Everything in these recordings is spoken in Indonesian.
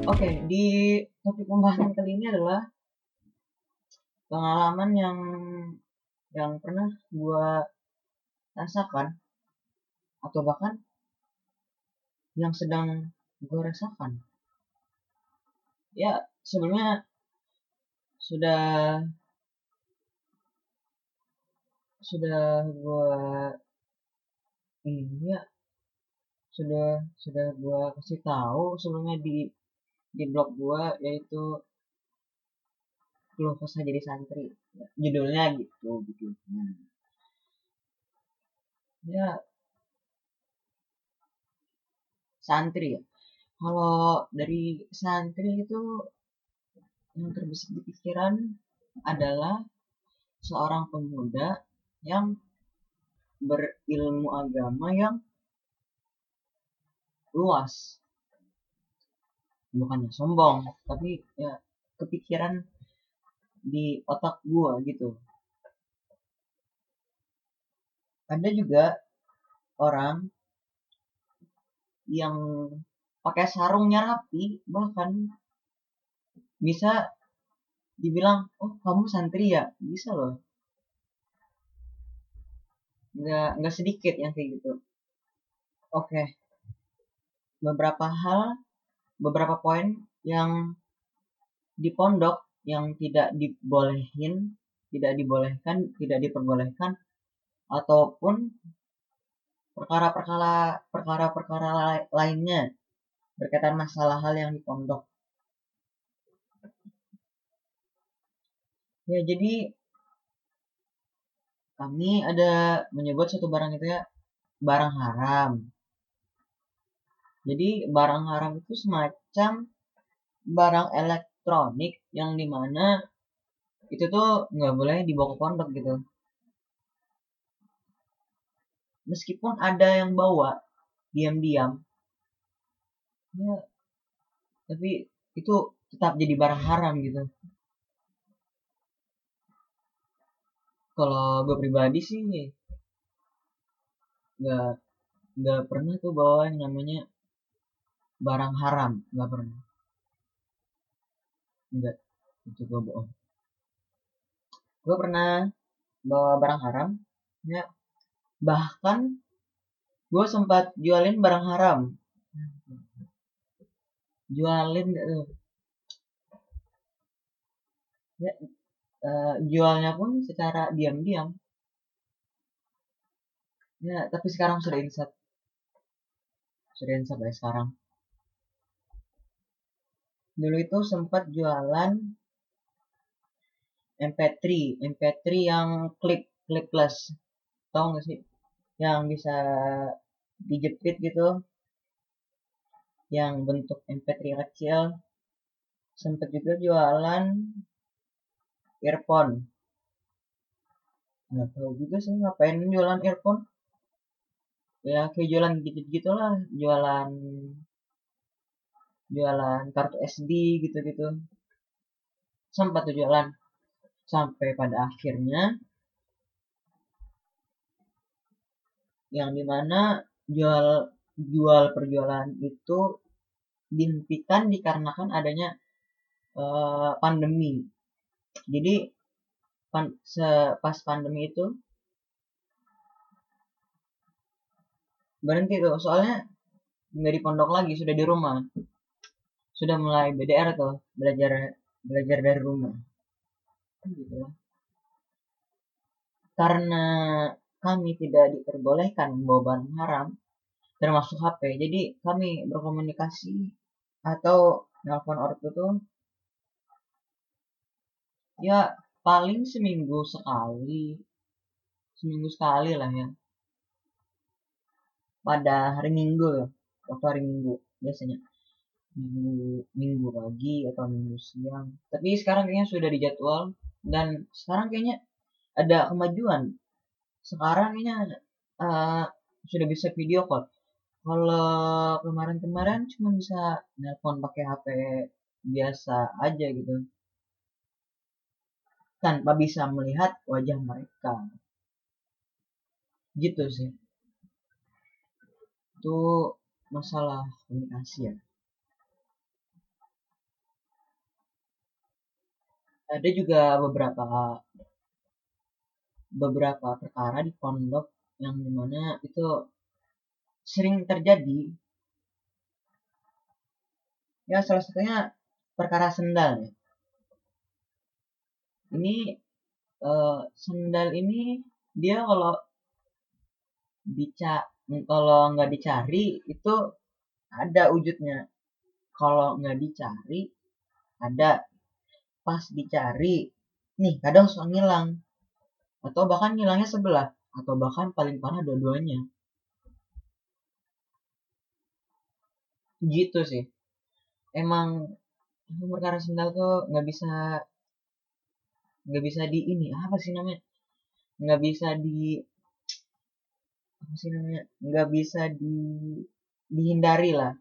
Oke, di topik pembahasan kali ini adalah pengalaman yang yang pernah gua rasakan atau bahkan yang sedang gue rasakan. Ya, sebelumnya sudah sudah gua ini ya sudah sudah gua kasih tahu sebelumnya di di blog gua yaitu keluh kesah jadi santri. Ya, judulnya gitu judulnya ya. Santri ya. Kalau dari santri itu yang terbesit di pikiran adalah seorang pemuda yang berilmu agama yang luas bukannya sombong tapi ya kepikiran di otak gua gitu. Ada juga orang yang pakai sarungnya rapi bahkan bisa dibilang oh kamu santri ya? Bisa loh. Nggak nggak sedikit yang kayak gitu. Oke. Beberapa hal beberapa poin yang di pondok yang tidak dibolehin, tidak dibolehkan, tidak diperbolehkan ataupun perkara-perkara perkara-perkara lainnya berkaitan masalah hal yang di pondok. Ya, jadi kami ada menyebut satu barang itu ya barang haram. Jadi barang haram itu semacam barang elektronik yang di mana itu tuh nggak boleh dibawa ke pondok gitu. Meskipun ada yang bawa diam-diam, ya, tapi itu tetap jadi barang haram gitu. Kalau gue pribadi sih nggak nggak pernah tuh bawa yang namanya barang haram. Nggak pernah. Enggak itu gue bohong. Gue pernah bawa barang haram. Ya bahkan gue sempat jualin barang haram. Jualin tuh ya uh, jualnya pun secara diam-diam. Ya tapi sekarang sudah insat sudah insat ya sekarang dulu itu sempat jualan MP3 MP3 yang klik klik plus. Tau gak sih? Yang bisa dijepit gitu. Yang bentuk MP3 kecil. Sempat juga jualan earphone. Nggak tahu juga sih ngapain jualan earphone. Ya kayak jualan gitu gitulah. Jualan jualan kartu SD gitu-gitu. Sempat tuh jualan. Sampai pada akhirnya yang di mana jual jual perjualan itu dihentikan dikarenakan adanya uh, pandemi. Jadi pan, se, pas pandemi itu berhenti tuh. Soalnya nggak di pondok lagi sudah di rumah sudah mulai BDR atau belajar belajar dari rumah. Gitu. Karena kami tidak diperbolehkan membawa barang haram termasuk HP jadi kami berkomunikasi atau nelfon ortu tuh ya paling seminggu sekali seminggu sekali lah ya. Pada hari minggu waktu hari minggu biasanya minggu minggu pagi atau minggu siang. Tapi sekarang kayaknya sudah dijadwal. Dan sekarang kayaknya ada kemajuan. Sekarang kayaknya uh, sudah bisa video call. Kalau kemarin-kemarin cuma bisa nelpon pakai HP biasa aja gitu. Tanpa bisa melihat wajah mereka. Gitu sih. Itu masalah komunikasi ya ada juga beberapa beberapa perkara di pondok yang di mana itu sering terjadi. Ya salah satunya perkara sendal ya. Ini uh, sendal ini dia kalau dica kalau nggak dicari itu ada wujudnya. Kalau nggak dicari ada pas dicari nih kadang suka ngilang. Atau bahkan ngilangnya sebelah atau bahkan paling parah dua-duanya. Gitu sih. Emang perkara sendal tuh nggak bisa nggak bisa di ini apa sih namanya? Nggak bisa di apa sih namanya? Nggak bisa di dihindari lah.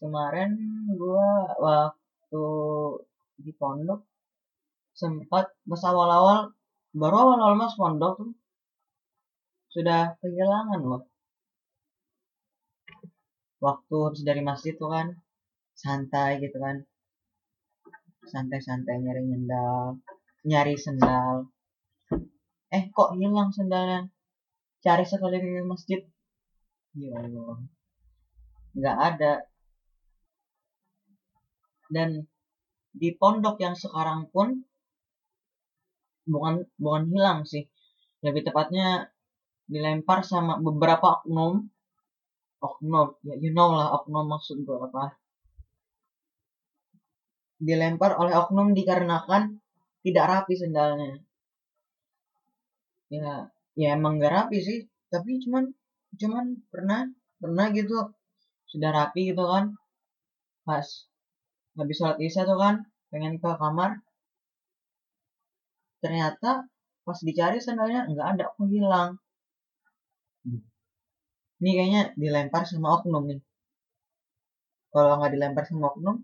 Kemarin gue waktu di pondok sempat pas awal-awal baru awal-awal mas pondok tuh. Sudah kehilangan loh. Waktu habis dari masjid tuh kan santai gitu kan. Santai-santai nyari sendal nyari sendal. Eh kok hilang sendalnya? Cari sekali di masjid. Ya Allah. Nggak ada dan di pondok yang sekarang pun bukan bukan hilang sih. Lebih tepatnya dilempar sama beberapa oknum. Oknum ya you know lah oknum maksud gue apa. Dilempar oleh oknum dikarenakan tidak rapi sendalnya. Ya ya emang gak rapi sih. Tapi cuman cuman pernah pernah gitu. Sudah rapi gitu kan. Pas habis sholat isya tuh kan pengen ke kamar. Ternyata pas dicari sandalnya nggak ada kok hilang. Ini kayaknya dilempar sama oknum nih. Kalau nggak dilempar sama oknum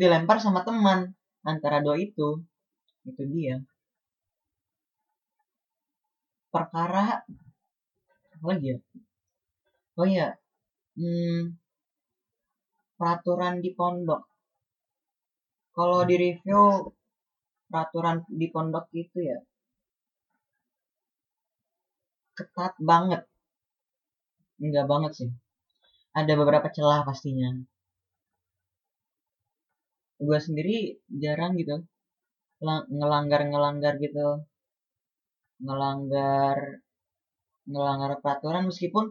dilempar sama teman antara dua itu. Itu dia. Perkara apa lagi ya? Oh iya hmm, peraturan di pondok kalau di review peraturan di pondok itu ya. Ketat banget. Enggak banget sih. Ada beberapa celah pastinya. Gue sendiri jarang gitu. Ngelanggar ngelanggar gitu. Ngelanggar ngelanggar peraturan meskipun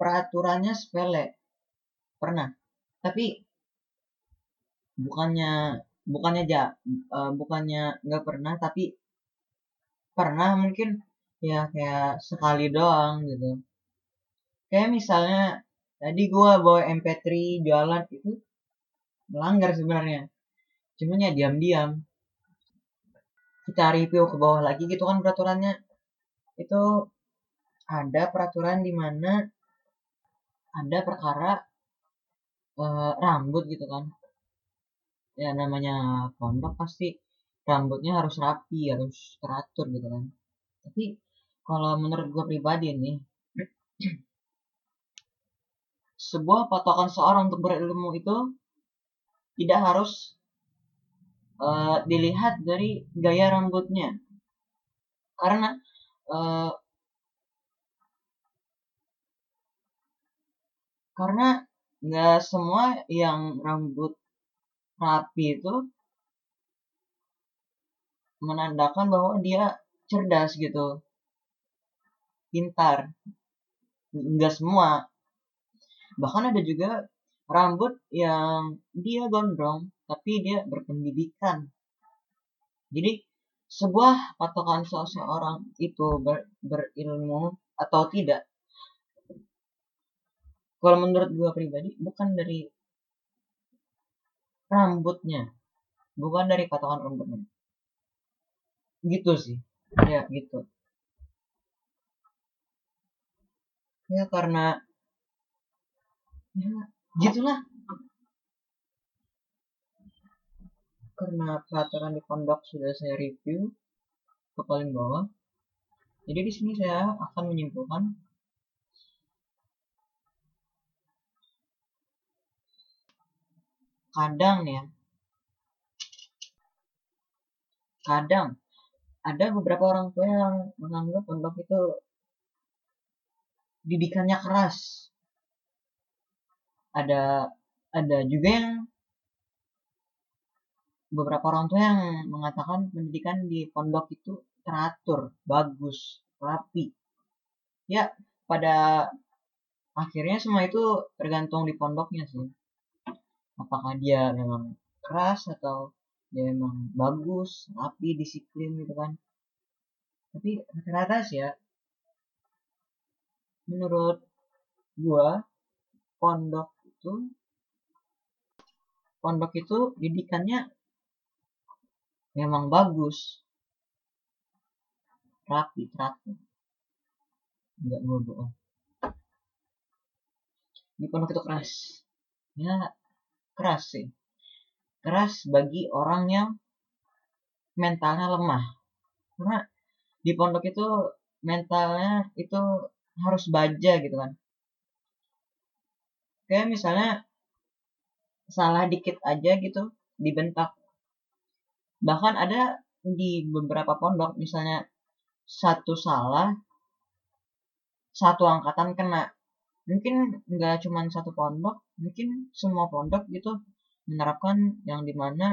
peraturannya sepele. Pernah. Tapi bukannya bukannya ja uh, bukannya nggak pernah tapi pernah mungkin ya kayak sekali doang gitu. Kayak misalnya tadi gue bawa MP3 jualan itu melanggar sebenarnya. Cuman ya diam-diam. Kita review ke bawah lagi gitu kan peraturannya. Itu ada peraturan di mana ada perkara uh, rambut gitu kan ya namanya pondok pasti rambutnya harus rapi harus teratur gitu kan. Tapi kalau menurut gue pribadi nih sebuah patokan seorang untuk berilmu itu tidak harus uh, dilihat dari gaya rambutnya. Karena uh, karena nggak semua yang rambut rapi itu menandakan bahwa dia cerdas gitu. Pintar. Nggak semua. Bahkan ada juga rambut yang dia gondrong tapi dia berpendidikan. Jadi sebuah patokan seseorang itu ber, berilmu atau tidak kalau menurut gue pribadi bukan dari rambutnya. Bukan dari patokan rambutnya. Gitu sih. Ya gitu. Ya karena ya gitulah. Karena peraturan di pondok sudah saya review ke paling bawah. Jadi di sini saya akan menyimpulkan kadang ya kadang ada beberapa orang tua yang menganggap pondok itu didikannya keras ada ada juga yang beberapa orang tua yang mengatakan pendidikan di pondok itu teratur, bagus, rapi. Ya, pada akhirnya semua itu tergantung di pondoknya sih. Apakah dia memang keras atau dia memang bagus, rapi, disiplin gitu kan. Tapi rata-rata sih ya, menurut gua pondok itu pondok itu didikannya memang bagus. Rapi teratur. Nggak bohong di pondok itu keras. Ya keras sih. Keras bagi orang yang mentalnya lemah. Karena di pondok itu mentalnya itu harus baja gitu kan. Kayak misalnya salah dikit aja gitu dibentak bahkan ada di beberapa pondok misalnya satu salah satu angkatan kena mungkin nggak cuma satu pondok mungkin semua pondok gitu menerapkan yang di mana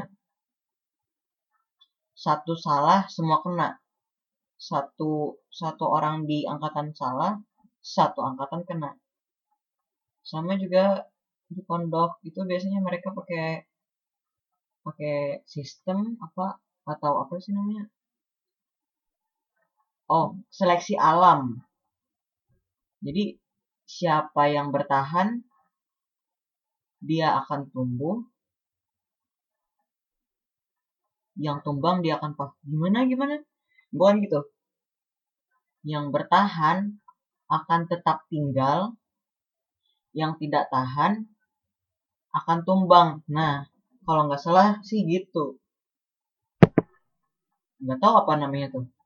satu salah semua kena. Satu satu orang di angkatan salah satu angkatan kena. Sama juga di pondok itu biasanya mereka pakai pakai sistem apa atau apa sih namanya? Oh seleksi alam. Jadi siapa yang bertahan dia akan tumbuh. Yang tumbang dia akan pas gimana gimana? Bukan gitu. Yang bertahan akan tetap tinggal yang tidak tahan akan tumbang. Nah kalau nggak salah sih gitu. Nggak tahu apa namanya tuh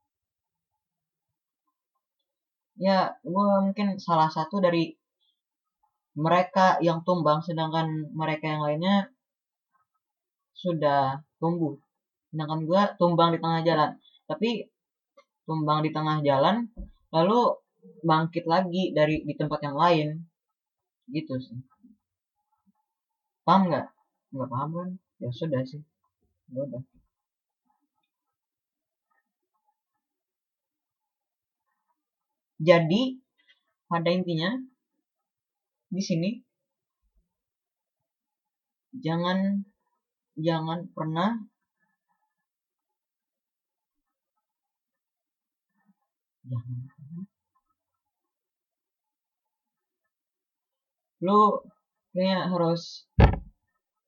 ya gue mungkin salah satu dari mereka yang tumbang sedangkan mereka yang lainnya sudah tumbuh. Sedangkan gue tumbang di tengah jalan. Tapi tumbang di tengah jalan lalu bangkit lagi dari di tempat yang lain. Gitu sih. Paham nggak? Nggak paham kan? Ya sudah sih. Ya udah jadi pada intinya di sini jangan jangan pernah jangan lu kayak harus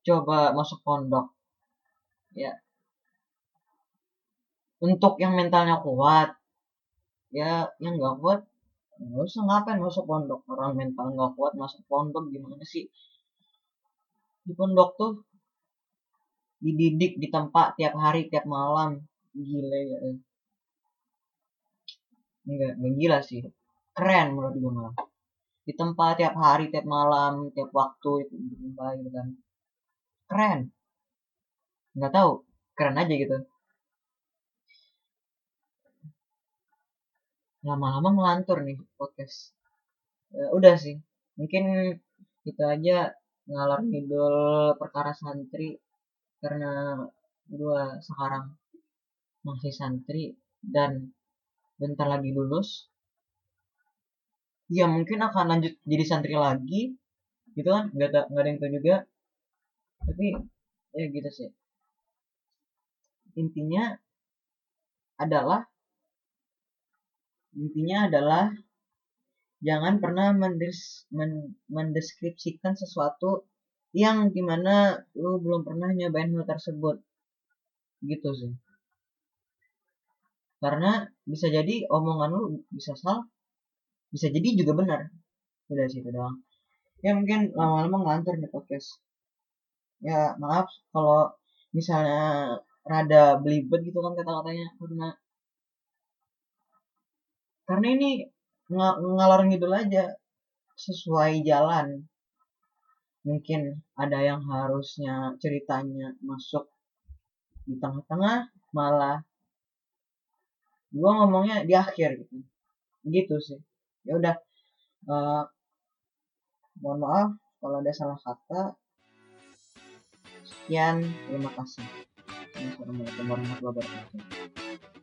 coba masuk pondok ya. Untuk yang mentalnya kuat ya yang nggak kuat. Nggak usah ngapain? Masuk pondok. Orang mental nggak kuat masuk pondok gimana sih? Di pondok tuh dididik di tempat tiap hari tiap malam. Gile ya enggak enggak gila sih. Keren menurut gue malah. Di tempat tiap hari tiap malam tiap waktu itu gitu kan. Keren. Nggak tahu. Keren aja gitu lama-lama melantur nih podcast. Ya, udah sih. Mungkin kita aja ngalor ngidul perkara santri karena gua sekarang masih santri dan bentar lagi lulus. Ya mungkin akan lanjut jadi santri lagi. Gitu kan? Nggak ada nggak ada yang tahu juga. Tapi ya gitu sih. Intinya adalah intinya adalah jangan pernah mendes, men, mendeskripsikan sesuatu yang di mana lu belum pernah nyobain hal tersebut. Gitu sih. Karena bisa jadi omongan lu bisa salah bisa jadi juga benar. Udah sih itu doang. Ya mungkin lama-lama ngelantur nih podcast. Ya maaf kalau misalnya rada belibet gitu kan kata-katanya. Karena karena ini ng ngalor ngidul aja. Sesuai jalan. Mungkin ada yang harusnya ceritanya masuk di tengah-tengah malah gue ngomongnya di akhir gitu. Gitu sih. Ya udah uh, mohon maaf kalau ada salah kata. Sekian terima kasih. Assalamualaikum warahmatullahi wabarakatuh